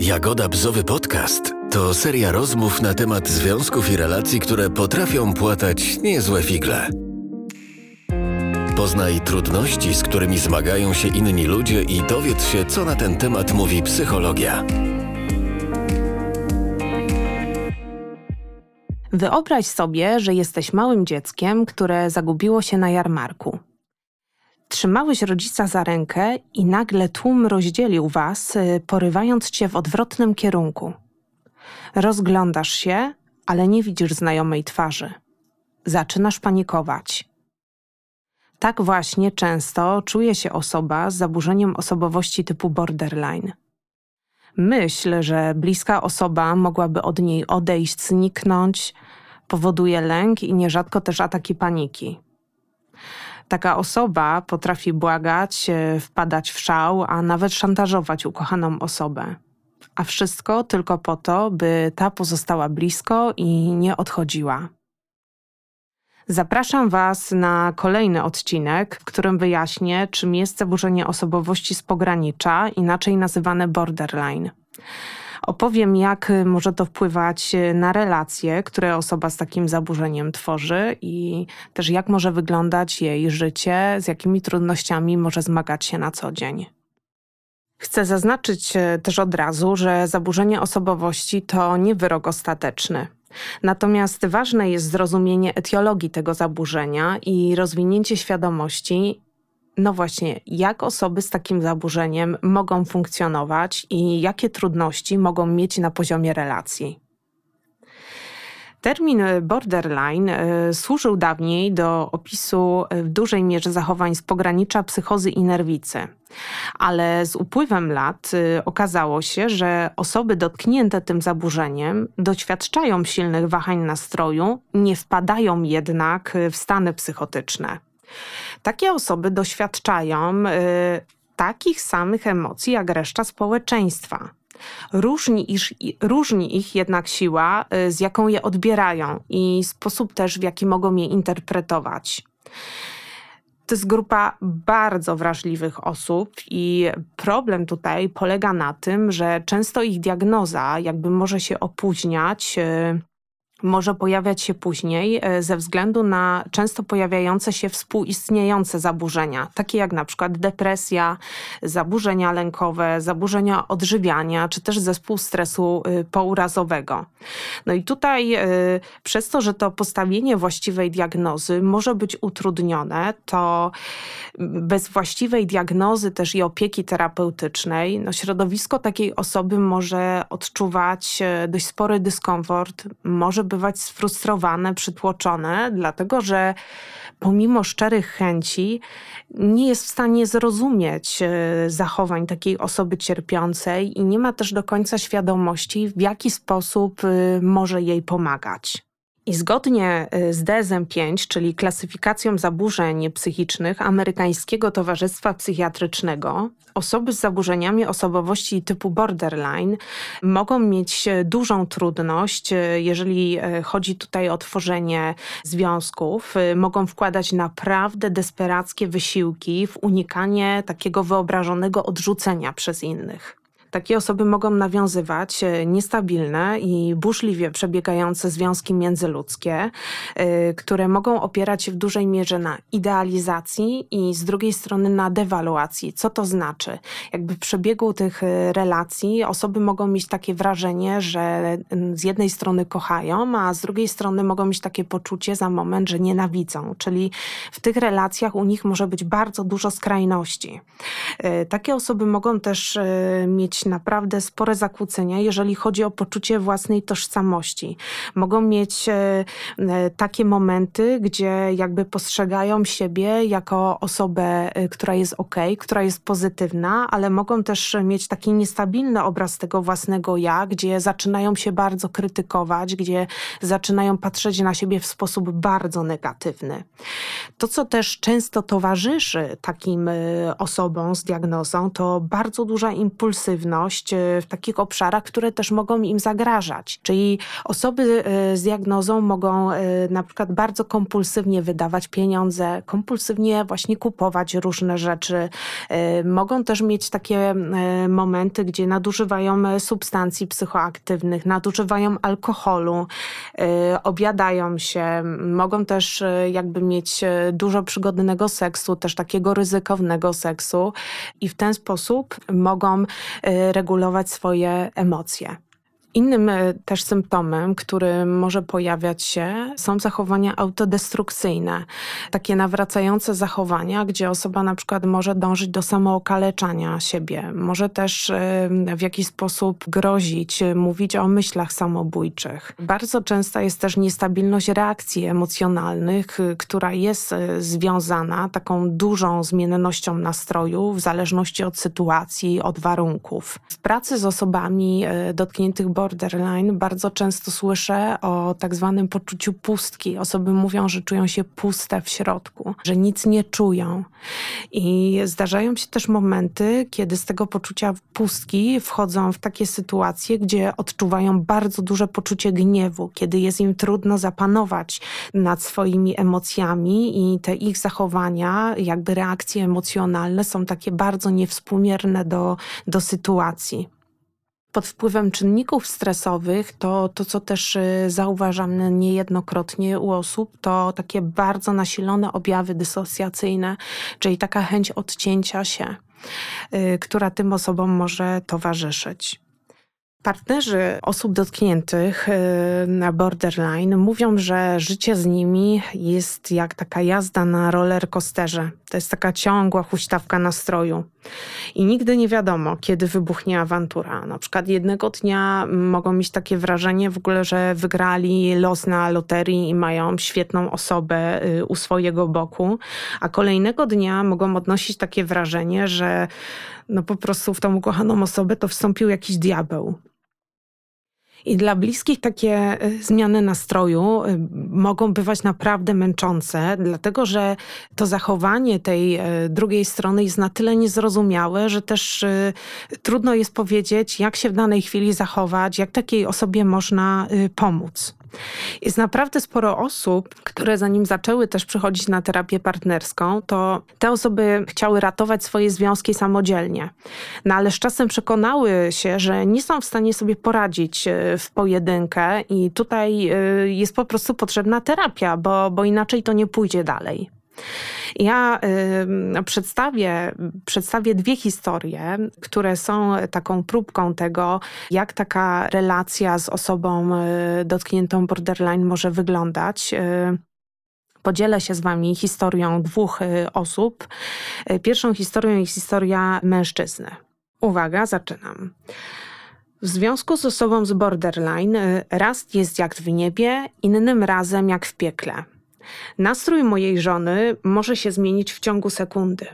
Jagoda Bzowy Podcast to seria rozmów na temat związków i relacji, które potrafią płatać niezłe figle. Poznaj trudności, z którymi zmagają się inni ludzie i dowiedz się, co na ten temat mówi psychologia. Wyobraź sobie, że jesteś małym dzieckiem, które zagubiło się na jarmarku. Trzymałeś rodzica za rękę i nagle tłum rozdzielił was, y, porywając cię w odwrotnym kierunku. Rozglądasz się, ale nie widzisz znajomej twarzy. Zaczynasz panikować. Tak właśnie często czuje się osoba z zaburzeniem osobowości typu borderline. Myśl, że bliska osoba mogłaby od niej odejść, zniknąć, powoduje lęk i nierzadko też ataki paniki. Taka osoba potrafi błagać, e, wpadać w szał, a nawet szantażować ukochaną osobę. A wszystko tylko po to, by ta pozostała blisko i nie odchodziła. Zapraszam Was na kolejny odcinek, w którym wyjaśnię, czym jest zaburzenie osobowości z pogranicza, inaczej nazywane borderline. Opowiem, jak może to wpływać na relacje, które osoba z takim zaburzeniem tworzy i też jak może wyglądać jej życie, z jakimi trudnościami może zmagać się na co dzień. Chcę zaznaczyć e, też od razu, że zaburzenie osobowości to nie wyrok ostateczny. Natomiast ważne jest zrozumienie etiologii tego zaburzenia i rozwinięcie świadomości, no właśnie, jak osoby z takim zaburzeniem mogą funkcjonować i jakie trudności mogą mieć na poziomie relacji. Termin borderline e, służył dawniej do opisu w dużej mierze zachowań z pogranicza psychozy i nerwicy. Ale z upływem lat e, okazało się, że osoby dotknięte tym zaburzeniem doświadczają silnych wahań nastroju, nie wpadają jednak w stany psychotyczne. Takie osoby doświadczają y, takich samych emocji jak reszta społeczeństwa. Różni, iż, różni ich jednak siła, y, z jaką je odbierają i sposób też, w jaki mogą je interpretować. To jest grupa bardzo wrażliwych osób, i problem tutaj polega na tym, że często ich diagnoza jakby może się opóźniać. Y, może pojawiać się później e, ze względu na często pojawiające się współistniejące zaburzenia, takie jak na przykład depresja, zaburzenia lękowe, zaburzenia odżywiania, czy też zespół stresu y, pourazowego. No i tutaj y, przez to, że to postawienie właściwej diagnozy może być utrudnione, to bez właściwej diagnozy też i opieki terapeutycznej, no środowisko takiej osoby może odczuwać e, dość spory dyskomfort, może bywać sfrustrowane, przytłoczone, dlatego że pomimo szczerych chęci nie jest w stanie zrozumieć e, zachowań takiej osoby cierpiącej i nie ma też do końca świadomości, w jaki sposób e, może jej pomagać. I zgodnie y, z DSM-5, czyli klasyfikacją zaburzeń psychicznych Amerykańskiego Towarzystwa Psychiatrycznego, osoby z zaburzeniami osobowości typu borderline mogą mieć dużą trudność, y, jeżeli y, chodzi tutaj o tworzenie związków. Mogą wkładać naprawdę desperackie wysiłki w unikanie takiego wyobrażonego odrzucenia przez innych. Takie osoby mogą nawiązywać e, niestabilne i burzliwie przebiegające związki międzyludzkie, e, które mogą opierać się w dużej mierze na idealizacji i z drugiej strony na dewaluacji. Co to znaczy? Jakby w przebiegu tych e, relacji osoby mogą mieć takie wrażenie, że z jednej strony kochają, a z drugiej strony mogą mieć takie poczucie za moment, że nienawidzą. Czyli w tych relacjach u nich może być bardzo dużo skrajności. Takie osoby mogą też mieć naprawdę spore zakłócenia, jeżeli chodzi o poczucie własnej tożsamości. Mogą mieć e, e, takie momenty, gdzie jakby postrzegają siebie jako osobę, e, która jest ok, która jest pozytywna, ale mogą też mieć taki niestabilny obraz tego własnego ja, gdzie zaczynają się bardzo krytykować, gdzie zaczynają patrzeć na siebie w sposób bardzo negatywny. To, co też często towarzyszy takim osobom z diagnozą, to bardzo duża impulsywność, aktywność w takich obszarach, które też mogą im zagrażać. Czyli osoby z diagnozą mogą na przykład bardzo kompulsywnie wydawać pieniądze, kompulsywnie właśnie kupować różne rzeczy. Mogą też mieć takie momenty, gdzie nadużywają substancji psychoaktywnych, nadużywają alkoholu, obiadają się, mogą też jakby mieć dużo przygodnego seksu, też takiego ryzykownego seksu i w ten sposób mogą regulować swoje emocje. Innym e, też symptomem, który może pojawiać się, są zachowania autodestrukcyjne. Takie nawracające zachowania, gdzie osoba na przykład może dążyć do samookaleczania siebie, może też e, w jakiś sposób grozić, mówić o myślach samobójczych. Bardzo częsta jest też niestabilność reakcji emocjonalnych, która jest e, związana taką dużą zmiennością nastroju w zależności od sytuacji, od warunków. W pracy z osobami dotkniętych borderline bardzo często słyszę o tak zwanym poczuciu pustki. Osoby mówią, że czują się puste w środku, że nic nie czują. I zdarzają się też momenty, kiedy z tego poczucia pustki wchodzą w takie sytuacje, gdzie odczuwają bardzo duże poczucie gniewu, kiedy jest im trudno zapanować nad swoimi emocjami i te ich zachowania, jakby reakcje emocjonalne są takie bardzo niewspółmierne do, do sytuacji pod wpływem czynników stresowych, to, to co też y, zauważam niejednokrotnie u osób, to takie bardzo nasilone objawy dysocjacyjne, czyli taka chęć odcięcia się, y, która tym osobom może towarzyszyć. Partnerzy osób dotkniętych y, na borderline mówią, że życie z nimi jest jak taka jazda na rollercoasterze. To jest taka ciągła huśtawka nastroju. I nigdy nie wiadomo, kiedy wybuchnie awantura. Na przykład jednego dnia mogą mieć takie wrażenie w ogóle, że wygrali los na loterii i mają świetną osobę y, u swojego boku, a kolejnego dnia mogą odnosić takie wrażenie, że no po prostu w tą ukochaną osobę to wstąpił jakiś diabeł. I dla bliskich takie y, zmiany nastroju y, mogą bywać naprawdę męczące, dlatego że to zachowanie tej y, drugiej strony jest na tyle niezrozumiałe, że też trudno jest powiedzieć, jak się w danej chwili zachować, jak takiej osobie można pomóc. Jest naprawdę sporo osób, które zanim zaczęły też przychodzić na terapię partnerską, to te osoby chciały ratować swoje związki samodzielnie. No ale z czasem przekonały się, że nie są w stanie sobie poradzić e, w pojedynkę i tutaj e, jest po prostu potrzebna terapia, bo, bo inaczej to nie pójdzie dalej. Ja y, przedstawię, przedstawię dwie historie, które są taką próbką tego, jak taka relacja z osobą y, dotkniętą borderline może wyglądać. Y, podzielę się z Wami historią dwóch y, osób. Pierwszą historią jest historia mężczyzny. Uwaga, zaczynam. W związku z osobą z borderline raz jest jak w niebie, innym razem jak w piekle. Nastrój mojej żony może się zmienić w ciągu sekundy.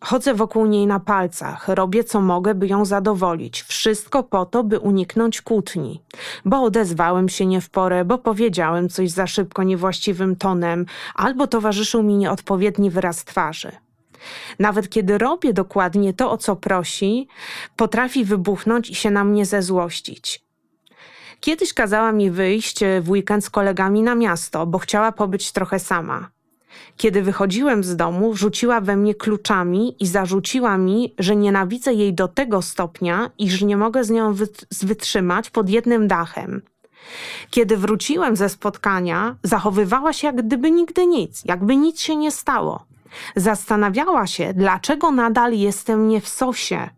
Chodzę wokół niej na palcach, robię co mogę, by ją zadowolić. Wszystko po to, by uniknąć kłótni. Bo odezwałem się nie w porę, bo powiedziałem coś za szybko, niewłaściwym tonem, albo towarzyszył mi nieodpowiedni wyraz twarzy. Nawet kiedy robię dokładnie to, o co prosi, potrafi wybuchnąć i się na mnie zezłościć. Kiedyś kazała mi wyjść e, w weekend z kolegami na miasto, bo chciała pobyć trochę sama. Kiedy wychodziłem z domu, rzuciła we mnie kluczami i zarzuciła mi, że nienawidzę jej do tego stopnia, iż nie mogę z nią wytrzymać pod jednym dachem. Kiedy wróciłem ze spotkania, zachowywała się jak gdyby nigdy nic, jakby nic się nie stało. Zastanawiała się, dlaczego nadal jestem nie w sosie,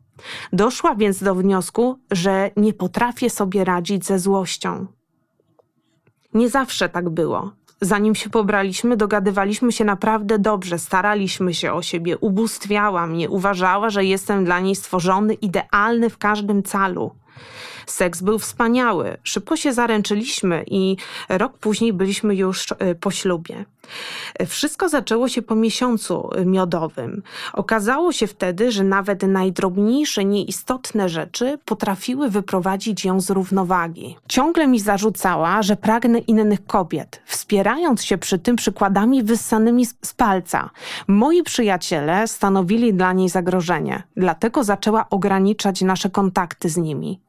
Doszła więc do wniosku, że nie potrafię sobie radzić ze złością. Nie zawsze tak było. Zanim się pobraliśmy, dogadywaliśmy się naprawdę dobrze, staraliśmy się o siebie, ubóstwiała mnie, uważała, że jestem dla niej stworzony, idealny w każdym calu. Seks był wspaniały. Szybko się zaręczyliśmy i rok później byliśmy już e, po ślubie. Wszystko zaczęło się po miesiącu miodowym. Okazało się wtedy, że nawet najdrobniejsze, nieistotne rzeczy potrafiły wyprowadzić ją z równowagi. Ciągle mi zarzucała, że pragnę innych kobiet, wspierając się przy tym przykładami wyssanymi z palca. Moi przyjaciele stanowili dla niej zagrożenie, dlatego zaczęła ograniczać nasze kontakty z nimi.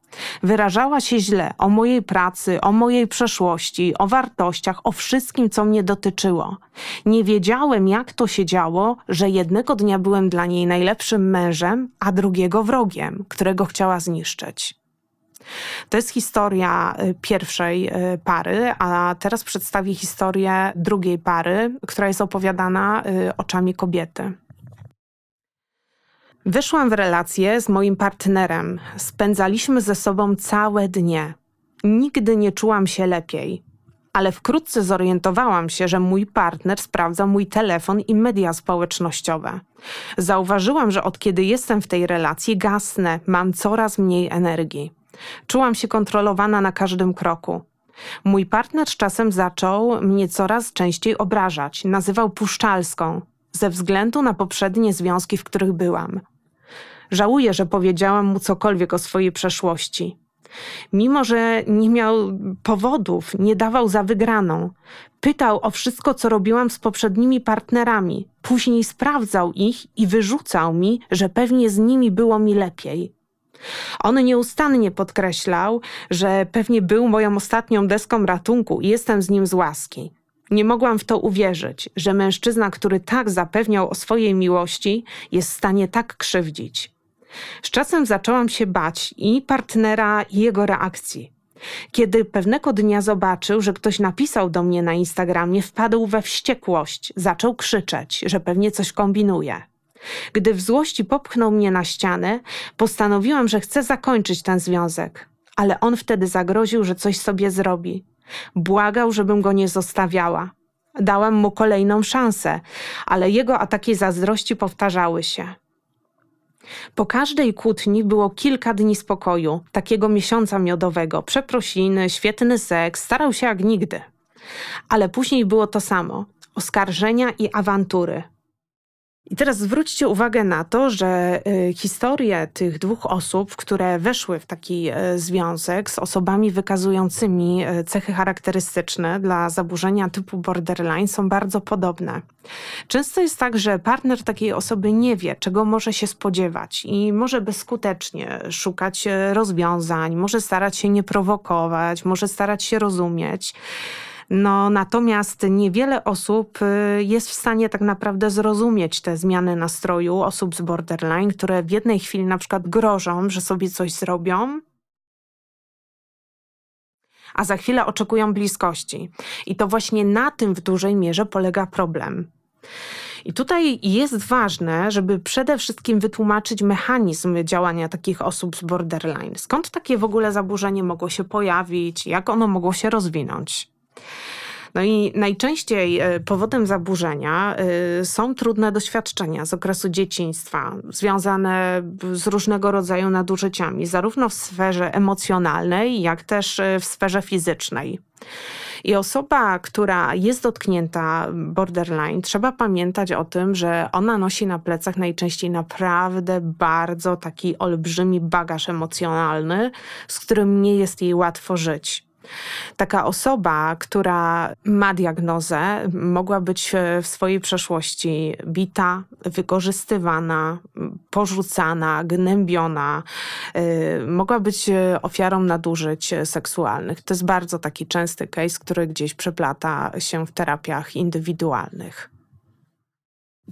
Wyrażała się źle o mojej pracy, o mojej przeszłości, o wartościach, o wszystkim, co mnie dotyczyło. Nie wiedziałem, jak to się działo, że jednego dnia byłem dla niej najlepszym mężem, a drugiego wrogiem, którego chciała zniszczyć. To jest historia y, pierwszej y, pary, a teraz przedstawię historię drugiej pary, która jest opowiadana y, oczami kobiety. Wyszłam w relację z moim partnerem. Spędzaliśmy ze sobą całe dnie. Nigdy nie czułam się lepiej. Ale wkrótce zorientowałam się, że mój partner sprawdza mój telefon i media społecznościowe. Zauważyłam, że od kiedy jestem w tej relacji, gasnę, mam coraz mniej energii. Czułam się kontrolowana na każdym kroku. Mój partner z czasem zaczął mnie coraz częściej obrażać, nazywał puszczalską, ze względu na poprzednie związki, w których byłam. Żałuję, że powiedziałam mu cokolwiek o swojej przeszłości. Mimo, że nie miał powodów, nie dawał za wygraną. Pytał o wszystko, co robiłam z poprzednimi partnerami. Później sprawdzał ich i wyrzucał mi, że pewnie z nimi było mi lepiej. On nieustannie podkreślał, że pewnie był moją ostatnią deską ratunku i jestem z nim z łaski. Nie mogłam w to uwierzyć, że mężczyzna, który tak zapewniał o swojej miłości, jest w stanie tak krzywdzić. Z czasem zaczęłam się bać i partnera, i jego reakcji. Kiedy pewnego dnia zobaczył, że ktoś napisał do mnie na Instagramie, wpadł we wściekłość, zaczął krzyczeć, że pewnie coś kombinuje. Gdy w złości popchnął mnie na ścianę, postanowiłam, że chcę zakończyć ten związek, ale on wtedy zagroził, że coś sobie zrobi. Błagał, żebym go nie zostawiała. Dałam mu kolejną szansę, ale jego ataki zazdrości powtarzały się. Po każdej kłótni było kilka dni spokoju, takiego miesiąca miodowego, przeprosiny, świetny seks, starał się jak nigdy. Ale później było to samo oskarżenia i awantury. I teraz zwróćcie uwagę na to, że y, historie tych dwóch osób, które weszły w taki y, związek z osobami wykazującymi y, cechy charakterystyczne dla zaburzenia typu borderline, są bardzo podobne. Często jest tak, że partner takiej osoby nie wie, czego może się spodziewać i może bezskutecznie szukać rozwiązań, może starać się nie prowokować, może starać się rozumieć. No, natomiast niewiele osób y, jest w stanie tak naprawdę zrozumieć te zmiany nastroju osób z borderline, które w jednej chwili na przykład grożą, że sobie coś zrobią, a za chwilę oczekują bliskości. I to właśnie na tym w dużej mierze polega problem. I tutaj jest ważne, żeby przede wszystkim wytłumaczyć mechanizm działania takich osób z borderline. Skąd takie w ogóle zaburzenie mogło się pojawić, jak ono mogło się rozwinąć. No i najczęściej e, powodem zaburzenia e, są trudne doświadczenia z okresu dzieciństwa, związane z różnego rodzaju nadużyciami, zarówno w sferze emocjonalnej, jak też e, w sferze fizycznej. I osoba, która jest dotknięta borderline, trzeba pamiętać o tym, że ona nosi na plecach najczęściej naprawdę bardzo taki olbrzymi bagaż emocjonalny, z którym nie jest jej łatwo żyć. Taka osoba, która ma diagnozę, mogła być w swojej przeszłości bita, wykorzystywana, porzucana, gnębiona, yy, mogła być ofiarą nadużyć seksualnych. To jest bardzo taki częsty case, który gdzieś przeplata się w terapiach indywidualnych.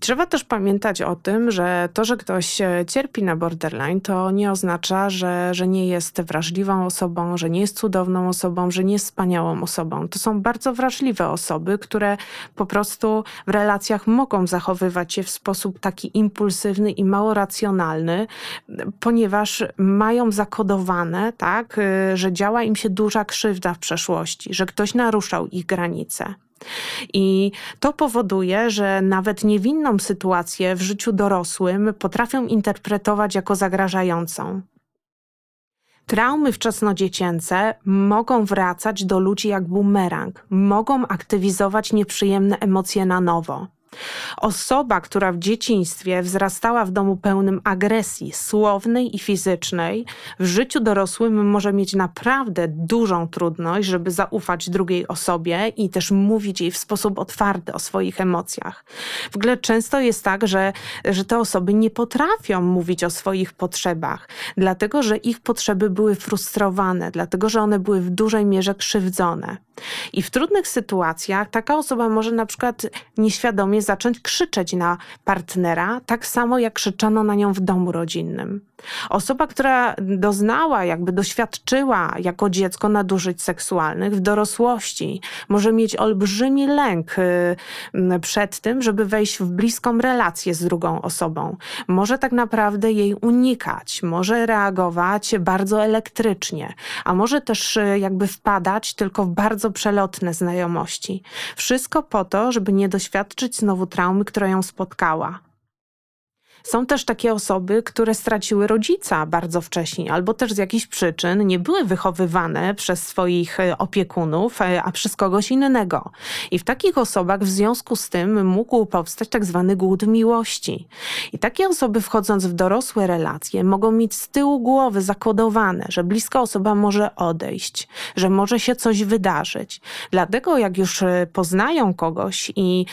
Trzeba też pamiętać o tym, że to, że ktoś cierpi na borderline, to nie oznacza, że, że nie jest wrażliwą osobą, że nie jest cudowną osobą, że nie jest wspaniałą osobą. To są bardzo wrażliwe osoby, które po prostu w relacjach mogą zachowywać się w sposób taki impulsywny i mało racjonalny, ponieważ mają zakodowane, tak, że działa im się duża krzywda w przeszłości, że ktoś naruszał ich granice. I to powoduje, że nawet niewinną sytuację w życiu dorosłym potrafią interpretować jako zagrażającą. Traumy wczesnodziecięce mogą wracać do ludzi jak bumerang, mogą aktywizować nieprzyjemne emocje na nowo. Osoba, która w dzieciństwie wzrastała w domu pełnym agresji słownej i fizycznej, w życiu dorosłym może mieć naprawdę dużą trudność, żeby zaufać drugiej osobie i też mówić jej w sposób otwarty o swoich emocjach. W ogóle często jest tak, że, że te osoby nie potrafią mówić o swoich potrzebach, dlatego że ich potrzeby były frustrowane, dlatego że one były w dużej mierze krzywdzone. I w trudnych sytuacjach taka osoba może na przykład nieświadomie zacząć krzyczeć na partnera, tak samo jak krzyczano na nią w domu rodzinnym. Osoba, która doznała, jakby doświadczyła jako dziecko nadużyć seksualnych w dorosłości, może mieć olbrzymi lęk y, przed tym, żeby wejść w bliską relację z drugą osobą. Może tak naprawdę jej unikać, może reagować bardzo elektrycznie, a może też y, jakby wpadać tylko w bardzo przelotne znajomości. Wszystko po to, żeby nie doświadczyć znowu traumy, która ją spotkała. Są też takie osoby, które straciły rodzica bardzo wcześnie, albo też z jakichś przyczyn nie były wychowywane przez swoich e, opiekunów, e, a przez kogoś innego. I w takich osobach w związku z tym mógł powstać tak zwany głód miłości. I takie osoby wchodząc w dorosłe relacje mogą mieć z tyłu głowy zakodowane, że bliska osoba może odejść, że może się coś wydarzyć. Dlatego jak już e, poznają kogoś i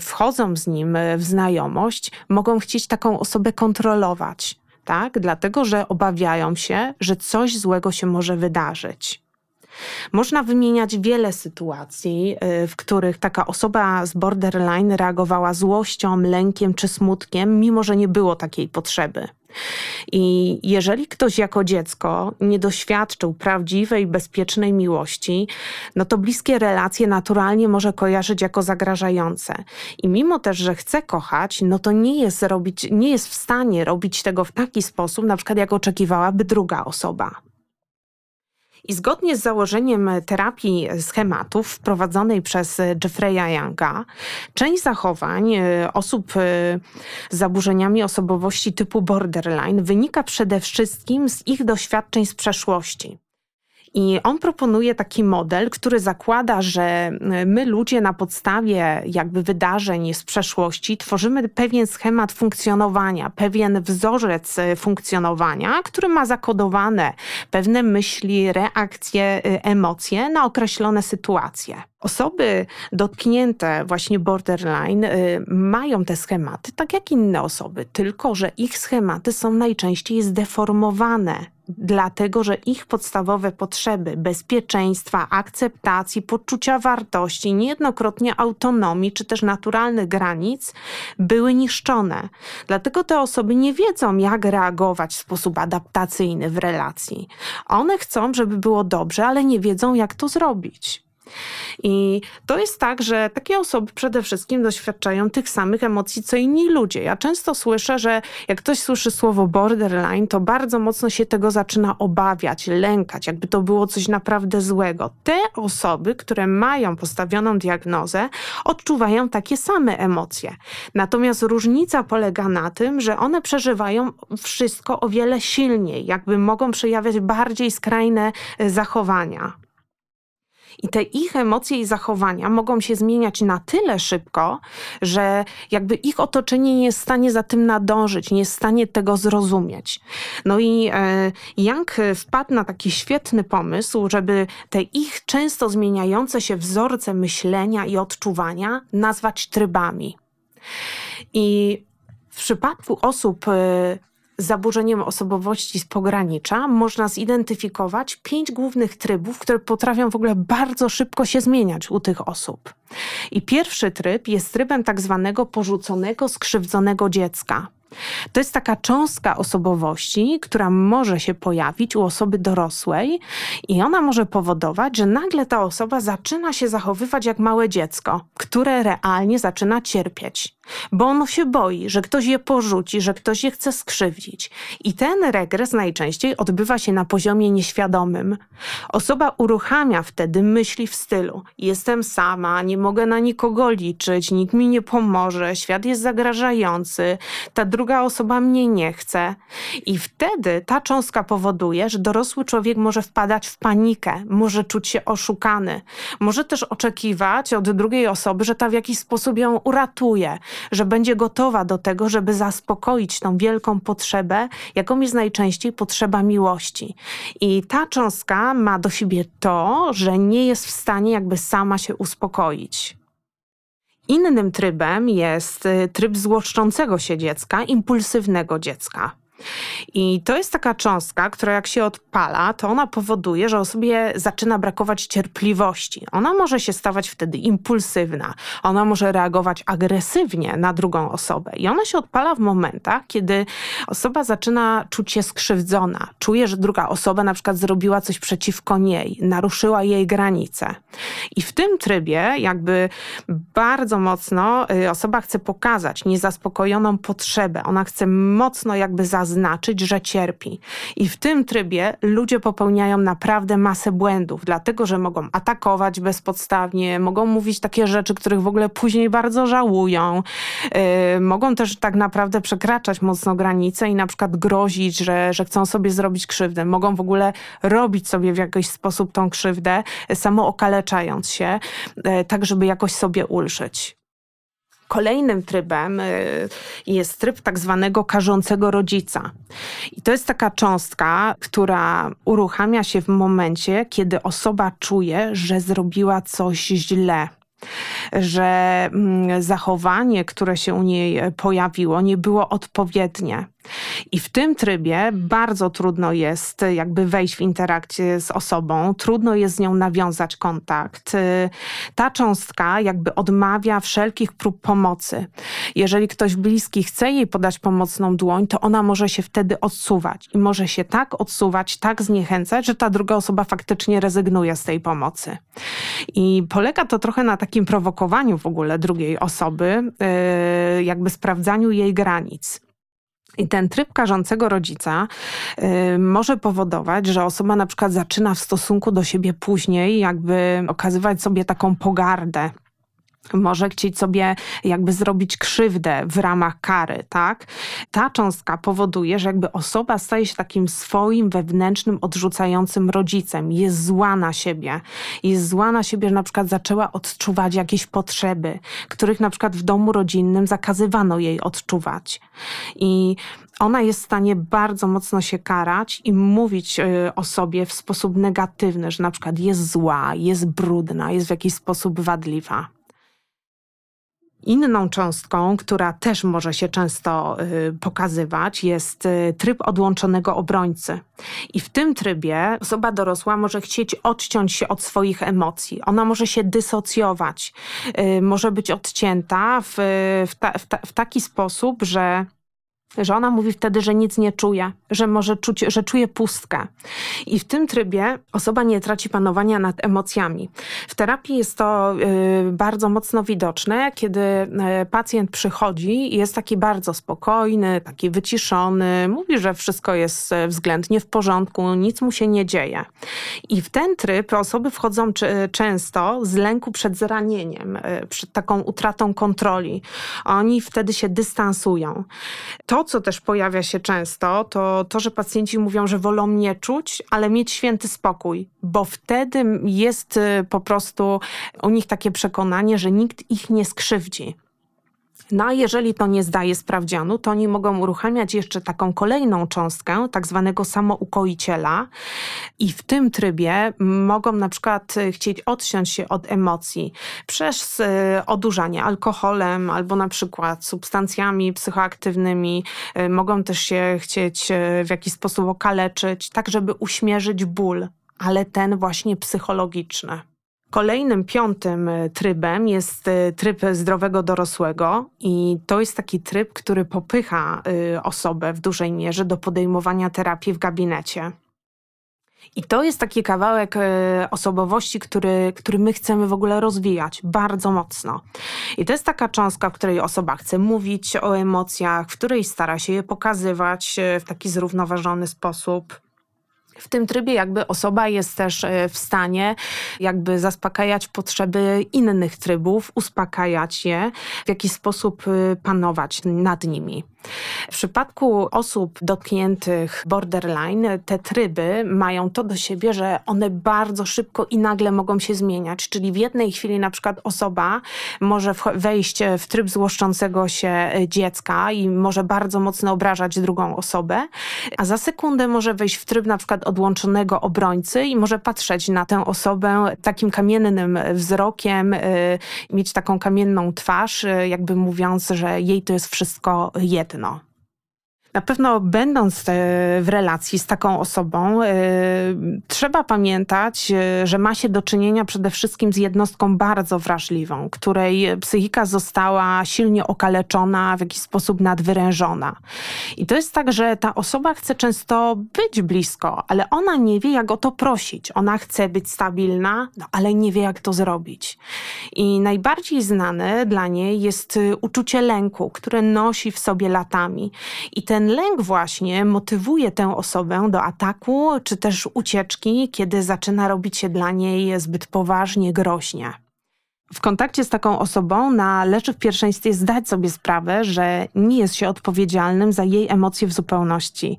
wchodzą z nim w znajomość, mogą chcieć taką osobę kontrolować, tak? Dlatego, że obawiają się, że coś złego się może wydarzyć. Można wymieniać wiele sytuacji, y, w których taka osoba z borderline reagowała złością, lękiem czy smutkiem, mimo że nie było takiej potrzeby. I jeżeli ktoś jako dziecko nie doświadczył prawdziwej, bezpiecznej miłości, no to bliskie relacje naturalnie może kojarzyć jako zagrażające. I mimo też, że chce kochać, no to nie jest, robić, nie jest w stanie robić tego w taki sposób, na przykład jak oczekiwałaby druga osoba. I zgodnie z założeniem terapii schematów wprowadzonej przez Jeffreya Younga, część zachowań e, osób e, z zaburzeniami osobowości typu borderline wynika przede wszystkim z ich doświadczeń z przeszłości. I on proponuje taki model, który zakłada, że y, my ludzie na podstawie jakby wydarzeń z przeszłości tworzymy pewien schemat funkcjonowania, pewien wzorzec y, funkcjonowania, który ma zakodowane pewne myśli, reakcje, y, emocje na określone sytuacje. Osoby dotknięte właśnie borderline mają te schematy tak jak inne osoby, tylko że ich schematy są najczęściej zdeformowane dlatego że ich podstawowe potrzeby bezpieczeństwa, akceptacji, poczucia wartości, niejednokrotnie autonomii czy też naturalnych granic były niszczone. Dlatego te osoby nie wiedzą, jak reagować w sposób adaptacyjny w relacji. One chcą, żeby było dobrze, ale nie wiedzą, jak to zrobić. I to jest tak, że takie osoby przede wszystkim doświadczają tych samych emocji, co inni ludzie. Ja często słyszę, że jak ktoś słyszy słowo borderline, to bardzo mocno się tego zaczyna obawiać, lękać, jakby to było coś naprawdę złego. Te osoby, które mają postawioną diagnozę, odczuwają takie same emocje. Natomiast różnica polega na tym, że one przeżywają wszystko o wiele silniej, jakby mogą przejawiać bardziej skrajne e, zachowania. I te ich emocje i zachowania mogą się zmieniać na tyle szybko, że jakby ich otoczenie nie jest w stanie za tym nadążyć, nie jest w stanie tego zrozumieć. No i e, Young wpadł na taki świetny pomysł, żeby te ich często zmieniające się wzorce myślenia i odczuwania nazwać trybami. I w przypadku osób e, zaburzeniem osobowości z pogranicza można zidentyfikować pięć głównych trybów, które potrafią w ogóle bardzo szybko się zmieniać u tych osób. I pierwszy tryb jest trybem tak zwanego porzuconego, skrzywdzonego dziecka. To jest taka cząstka osobowości, która może się pojawić u osoby dorosłej i ona może powodować, że nagle ta osoba zaczyna się zachowywać jak małe dziecko, które realnie zaczyna cierpieć. Bo ono się boi, że ktoś je porzuci, że ktoś je chce skrzywdzić. I ten regres najczęściej odbywa się na poziomie nieświadomym. Osoba uruchamia wtedy myśli w stylu: Jestem sama, nie mogę na nikogo liczyć, nikt mi nie pomoże, świat jest zagrażający, ta druga osoba mnie nie chce. I wtedy ta cząstka powoduje, że dorosły człowiek może wpadać w panikę, może czuć się oszukany, może też oczekiwać od drugiej osoby, że ta w jakiś sposób ją uratuje, że będzie gotowa do tego, żeby zaspokoić tą wielką potrzebę, jaką jest najczęściej potrzeba miłości. I ta cząstka ma do siebie to, że nie jest w stanie jakby sama się uspokoić. Innym trybem jest y, tryb złoszczącego się dziecka, impulsywnego dziecka. I to jest taka cząstka, która jak się odpala, to ona powoduje, że osobie zaczyna brakować cierpliwości. Ona może się stawać wtedy impulsywna, ona może reagować agresywnie na drugą osobę. I ona się odpala w momentach, kiedy osoba zaczyna czuć się skrzywdzona, czuje, że druga osoba na przykład zrobiła coś przeciwko niej, naruszyła jej granice. I w tym trybie, jakby bardzo mocno y, osoba chce pokazać niezaspokojoną potrzebę, ona chce mocno jakby zaznaczyć, znaczyć, że cierpi. I w tym trybie ludzie popełniają naprawdę masę błędów, dlatego że mogą atakować bezpodstawnie, mogą mówić takie rzeczy, których w ogóle później bardzo żałują. Yy, mogą też tak naprawdę przekraczać mocno granice i na przykład grozić, że, że chcą sobie zrobić krzywdę. Mogą w ogóle robić sobie w jakiś sposób tą krzywdę, samo okaleczając się, yy, tak żeby jakoś sobie ulżyć. Kolejnym trybem y, jest tryb tak zwanego karzącego rodzica. I to jest taka cząstka, która uruchamia się w momencie, kiedy osoba czuje, że zrobiła coś źle że mm, zachowanie, które się u niej pojawiło, nie było odpowiednie. I w tym trybie bardzo trudno jest jakby wejść w interakcję z osobą, trudno jest z nią nawiązać kontakt. Ta cząstka jakby odmawia wszelkich prób pomocy. Jeżeli ktoś bliski chce jej podać pomocną dłoń, to ona może się wtedy odsuwać i może się tak odsuwać, tak zniechęcać, że ta druga osoba faktycznie rezygnuje z tej pomocy. I polega to trochę na takim prowokowaniu w ogóle drugiej osoby, yy, jakby sprawdzaniu jej granic. I ten tryb karzącego rodzica y, może powodować, że osoba na przykład zaczyna w stosunku do siebie później jakby okazywać sobie taką pogardę może chcieć sobie jakby zrobić krzywdę w ramach kary, tak? Ta cząstka powoduje, że jakby osoba staje się takim swoim wewnętrznym, odrzucającym rodzicem. Jest zła na siebie. Jest zła na siebie, że na przykład zaczęła odczuwać jakieś potrzeby, których na przykład w domu rodzinnym zakazywano jej odczuwać. I ona jest w stanie bardzo mocno się karać i mówić y, o sobie w sposób negatywny, że na przykład jest zła, jest brudna, jest w jakiś sposób wadliwa. Inną cząstką, która też może się często y, pokazywać, jest y, tryb odłączonego obrońcy. I w tym trybie osoba dorosła może chcieć odciąć się od swoich emocji. Ona może się dysocjować, y, może być odcięta w, w, ta, w, ta, w taki sposób, że że ona mówi wtedy, że nic nie czuje, że może czuć, że czuje pustkę. I w tym trybie osoba nie traci panowania nad emocjami. W terapii jest to y, bardzo mocno widoczne, kiedy y, pacjent przychodzi i jest taki bardzo spokojny, taki wyciszony, mówi, że wszystko jest y, względnie w porządku, nic mu się nie dzieje. I w ten tryb osoby wchodzą często z lęku przed zranieniem, przed taką utratą kontroli. Oni wtedy się dystansują. To, co też pojawia się często, to to, że pacjenci mówią, że wolą nie czuć, ale mieć święty spokój, bo wtedy jest y, po prostu u nich takie przekonanie, że nikt ich nie skrzywdzi. No a jeżeli to nie zdaje sprawdzianu, to oni mogą uruchamiać jeszcze taką kolejną cząstkę, tak zwanego samoukoiciela i w tym trybie mogą na przykład e, chcieć odciąć się od emocji przez e, odurzanie alkoholem albo na przykład substancjami psychoaktywnymi. E, mogą też się chcieć w jakiś sposób okaleczyć, tak żeby uśmierzyć ból, ale ten właśnie psychologiczny. Kolejnym, piątym e, trybem jest e, tryb zdrowego dorosłego i to jest taki tryb, który popycha e, osobę w dużej mierze do podejmowania terapii w gabinecie. I to jest taki kawałek osobowości, który, który my chcemy w ogóle rozwijać bardzo mocno. I to jest taka cząstka, w której osoba chce mówić o emocjach, w której stara się je pokazywać w taki zrównoważony sposób. W tym trybie jakby osoba jest też e, w stanie jakby zaspokajać potrzeby innych trybów, uspokajać je, w jakiś sposób panować nad nimi. W przypadku osób dotkniętych borderline, te tryby mają to do siebie, że one bardzo szybko i nagle mogą się zmieniać. Czyli w jednej chwili na przykład osoba może wejść w tryb złoszczącego się dziecka i może bardzo mocno obrażać drugą osobę, a za sekundę może wejść w tryb na przykład odłączonego obrońcy i może patrzeć na tę osobę takim kamiennym wzrokiem, y, mieć taką kamienną twarz, y, jakby mówiąc, że jej to jest wszystko jedno. til nå. Na pewno będąc e, w relacji z taką osobą, e, trzeba pamiętać, e, że ma się do czynienia przede wszystkim z jednostką bardzo wrażliwą, której psychika została silnie okaleczona, w jakiś sposób nadwyrężona. I to jest tak, że ta osoba chce często być blisko, ale ona nie wie, jak o to prosić. Ona chce być stabilna, no, ale nie wie, jak to zrobić. I najbardziej znane dla niej jest uczucie lęku, które nosi w sobie latami. I ten ten lęk właśnie motywuje tę osobę do ataku czy też ucieczki, kiedy zaczyna robić się dla niej zbyt poważnie, groźnie w kontakcie z taką osobą należy w pierwszeństwie zdać sobie sprawę, że nie jest się odpowiedzialnym za jej emocje w zupełności.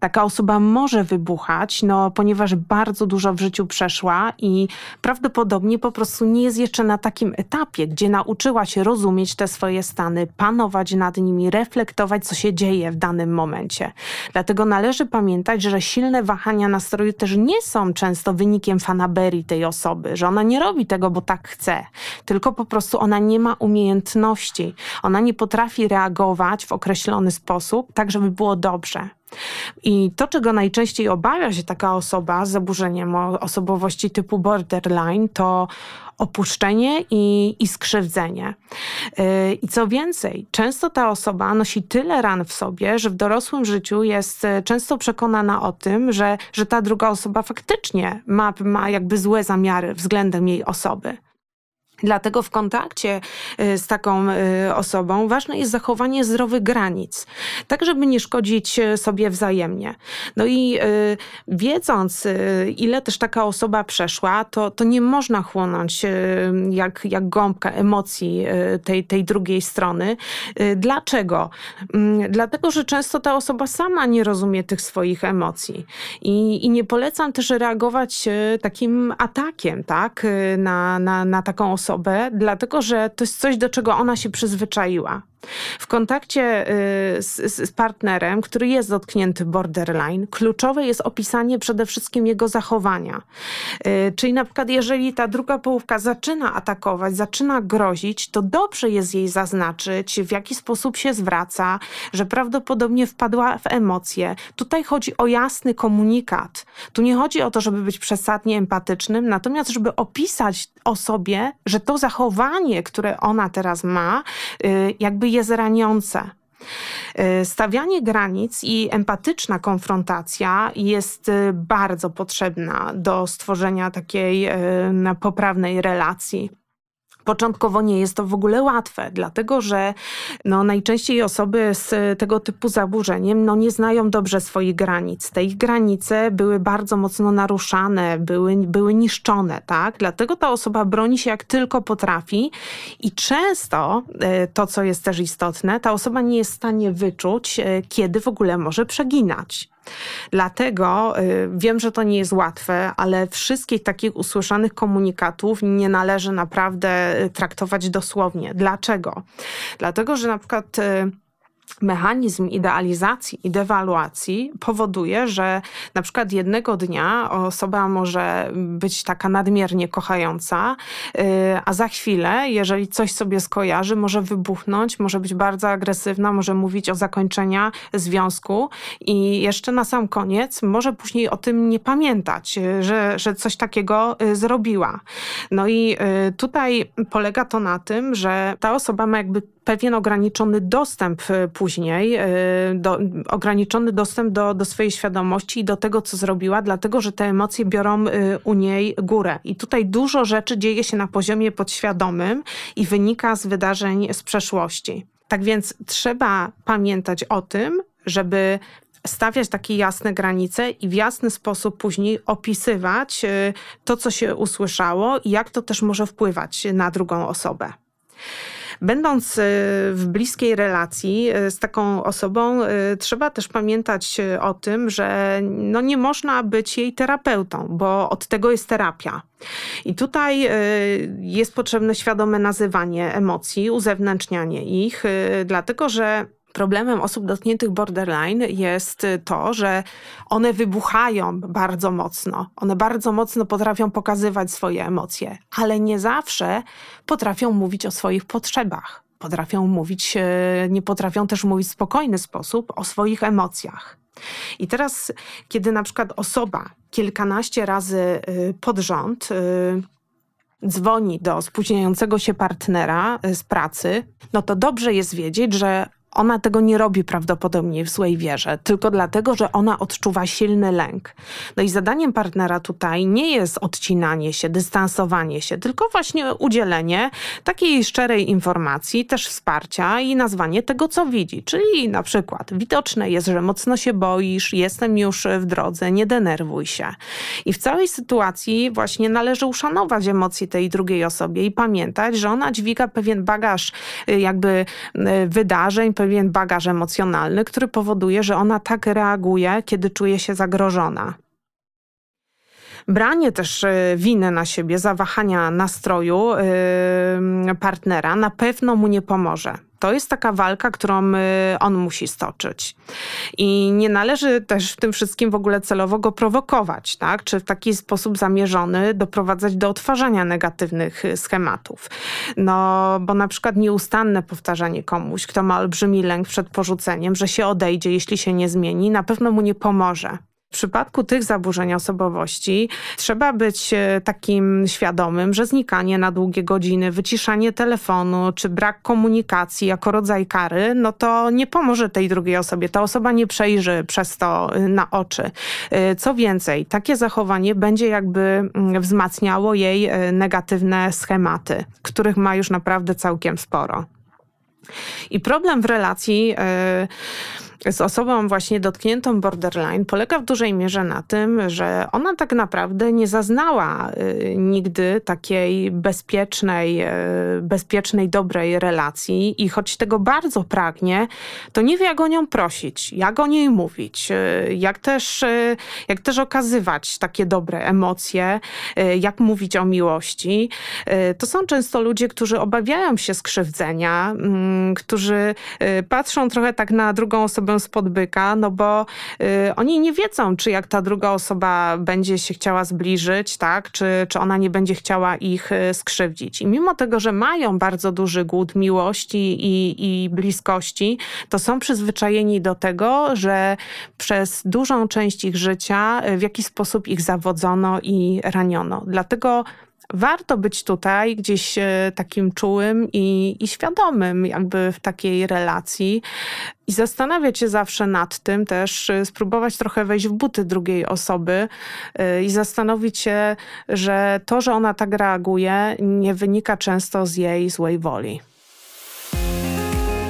Taka osoba może wybuchać, no, ponieważ bardzo dużo w życiu przeszła i prawdopodobnie po prostu nie jest jeszcze na takim etapie, gdzie nauczyła się rozumieć te swoje stany, panować nad nimi, reflektować, co się dzieje w danym momencie. Dlatego należy pamiętać, że silne wahania nastroju też nie są często wynikiem fanaberii tej osoby, że ona nie robi tego, bo tak chce tylko po prostu ona nie ma umiejętności. Ona nie potrafi reagować w określony sposób, tak żeby było dobrze. I to, czego najczęściej obawia się taka osoba z zaburzeniem osobowości typu borderline, to opuszczenie i, i skrzywdzenie. Y, I co więcej, często ta osoba nosi tyle ran w sobie, że w dorosłym życiu jest y, często przekonana o tym, że, że ta druga osoba faktycznie ma, ma jakby złe zamiary względem jej osoby. Dlatego w kontakcie y, z taką y, osobą ważne jest zachowanie zdrowych granic, tak żeby nie szkodzić y, sobie wzajemnie. No i wiedząc, ile też taka osoba przeszła, to, to nie można chłonąć jak, jak gąbka emocji tej, tej drugiej strony. Dlaczego? Mm, dlatego, że często ta osoba sama nie rozumie tych swoich emocji. I, i nie polecam też reagować takim atakiem, tak, na, na, na taką osobę osobę, dlatego że to jest coś, do czego ona się przyzwyczaiła. W kontakcie y, z, z, partnerem, który jest dotknięty borderline, kluczowe jest opisanie przede wszystkim jego zachowania. Y, czyli na przykład, jeżeli ta druga połówka zaczyna atakować, zaczyna grozić, to dobrze jest jej zaznaczyć, w jaki sposób się zwraca, że prawdopodobnie wpadła w emocje. Tutaj chodzi o jasny komunikat. Tu nie chodzi o to, żeby być przesadnie empatycznym, natomiast żeby opisać osobie, że to zachowanie, które ona teraz ma, y, jakby jest raniące. Y, stawianie granic i empatyczna konfrontacja jest y, bardzo potrzebna do stworzenia takiej poprawnej relacji. Początkowo nie jest to w ogóle łatwe, dlatego że no, najczęściej osoby z tego typu zaburzeniem no, nie znają dobrze swoich granic. Te ich granice były bardzo mocno naruszane, były, były niszczone, tak? Dlatego ta osoba broni się jak tylko potrafi i często e, to, co jest też istotne, ta osoba nie jest w stanie wyczuć, e, kiedy w ogóle może przeginać. Dlatego y, wiem, że to nie jest łatwe, ale wszystkich takich usłyszanych komunikatów nie należy naprawdę y, traktować dosłownie. Dlaczego? Dlatego, że na przykład y, mechanizm idealizacji i dewaluacji powoduje, że na przykład jednego dnia osoba może być taka nadmiernie kochająca, y, a za chwilę, jeżeli coś sobie skojarzy, może wybuchnąć, może być bardzo agresywna, może mówić o zakończenia związku i jeszcze na sam koniec może później o tym nie pamiętać, y, że, że coś takiego y, zrobiła. No i tutaj polega to na tym, że ta osoba ma jakby pewien ograniczony dostęp później, do, ograniczony dostęp do, do swojej świadomości i do tego, co zrobiła, dlatego że te emocje biorą u niej górę. I tutaj dużo rzeczy dzieje się na poziomie podświadomym i wynika z wydarzeń z przeszłości. Tak więc trzeba pamiętać o tym, żeby stawiać takie jasne granice i w jasny sposób później opisywać to, co się usłyszało i jak to też może wpływać na drugą osobę. Będąc y, w bliskiej relacji y, z taką osobą, trzeba też pamiętać o tym, że no nie można być jej terapeutą, bo od tego jest terapia. I tutaj jest potrzebne świadome nazywanie emocji, uzewnętrznianie ich, dlatego że Problemem osób dotkniętych borderline jest to, że one wybuchają bardzo mocno. One bardzo mocno potrafią pokazywać swoje emocje, ale nie zawsze potrafią mówić o swoich potrzebach. Potrafią mówić, e, nie potrafią też mówić w spokojny sposób o swoich emocjach. I teraz, kiedy na przykład osoba kilkanaście razy e, pod rząd e, dzwoni do spóźniającego się partnera z pracy, no to dobrze jest wiedzieć, że ona tego nie robi prawdopodobnie w złej wierze, tylko dlatego, że ona odczuwa silny lęk. No i zadaniem partnera tutaj nie jest odcinanie się, dystansowanie się, tylko właśnie udzielenie takiej szczerej informacji, też wsparcia i nazwanie tego, co widzi. Czyli na przykład widoczne jest, że mocno się boisz, jestem już w drodze, nie denerwuj się. I w całej sytuacji właśnie należy uszanować emocje tej drugiej osobie i pamiętać, że ona dźwiga pewien bagaż y, jakby y, wydarzeń, pewien bagaż emocjonalny, który powoduje, że ona tak reaguje, kiedy czuje się zagrożona. Branie też e, winy na siebie, zawahania nastroju partnera na pewno mu nie pomoże to jest taka walka, którą on musi stoczyć. I nie należy też w tym wszystkim w ogóle celowo go prowokować, tak? czy w taki sposób zamierzony doprowadzać do odtwarzania negatywnych y, schematów. No, bo na przykład nieustanne powtarzanie komuś, kto ma olbrzymi lęk przed porzuceniem, że się odejdzie, jeśli się nie zmieni, na pewno mu nie pomoże. Przypadku tych zaburzeń osobowości trzeba być e, takim świadomym, że znikanie na długie godziny, wyciszanie telefonu czy brak komunikacji jako rodzaj kary, no to nie pomoże tej drugiej osobie. Ta osoba nie przejrzy przez to e, na oczy. E, co więcej, takie zachowanie będzie jakby mm, wzmacniało jej negatywne schematy, których ma już naprawdę całkiem sporo. I problem w relacji z osobą właśnie dotkniętą borderline polega w dużej mierze na tym, że ona tak naprawdę nie zaznała y, nigdy takiej bezpiecznej, y, bezpiecznej, dobrej relacji i choć tego bardzo pragnie, to nie wie jak o nią prosić, jak o niej mówić, y, jak też, jak też okazywać takie dobre emocje, jak mówić o miłości. To są często ludzie, którzy obawiają się skrzywdzenia, mm, którzy patrzą trochę tak na drugą osobę spod byka, no bo y, oni nie wiedzą, czy jak ta druga osoba będzie się chciała zbliżyć, tak, czy, czy ona nie będzie chciała ich y, skrzywdzić. I mimo tego, że mają bardzo duży głód miłości i, i bliskości, to są przyzwyczajeni do tego, że przez dużą część ich życia y, w jakiś sposób ich zawodzono i raniono. Dlatego warto być tutaj gdzieś e, takim czułym i, i świadomym jakby w takiej relacji i zastanawiać się zawsze nad tym też, e, spróbować trochę wejść w buty drugiej osoby e, i zastanowić się, że to, że ona tak reaguje, nie wynika często z jej złej woli.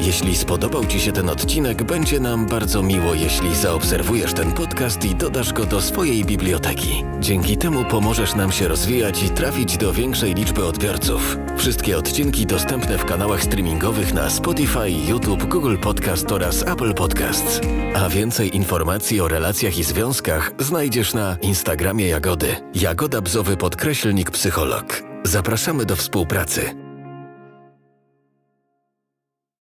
Jeśli spodobał Ci się ten odcinek, będzie nam bardzo miło, jeśli zaobserwujesz ten podcast i dodasz go do swojej biblioteki. Dzięki temu pomożesz nam się rozwijać i trafić do większej liczby odbiorców. Wszystkie odcinki dostępne w kanałach streamingowych na Spotify, YouTube, Google Podcast oraz Apple Podcasts. A więcej informacji o relacjach i związkach znajdziesz na Instagramie Jagody. Jagoda Bzowy podkreślnik psycholog. Zapraszamy do współpracy.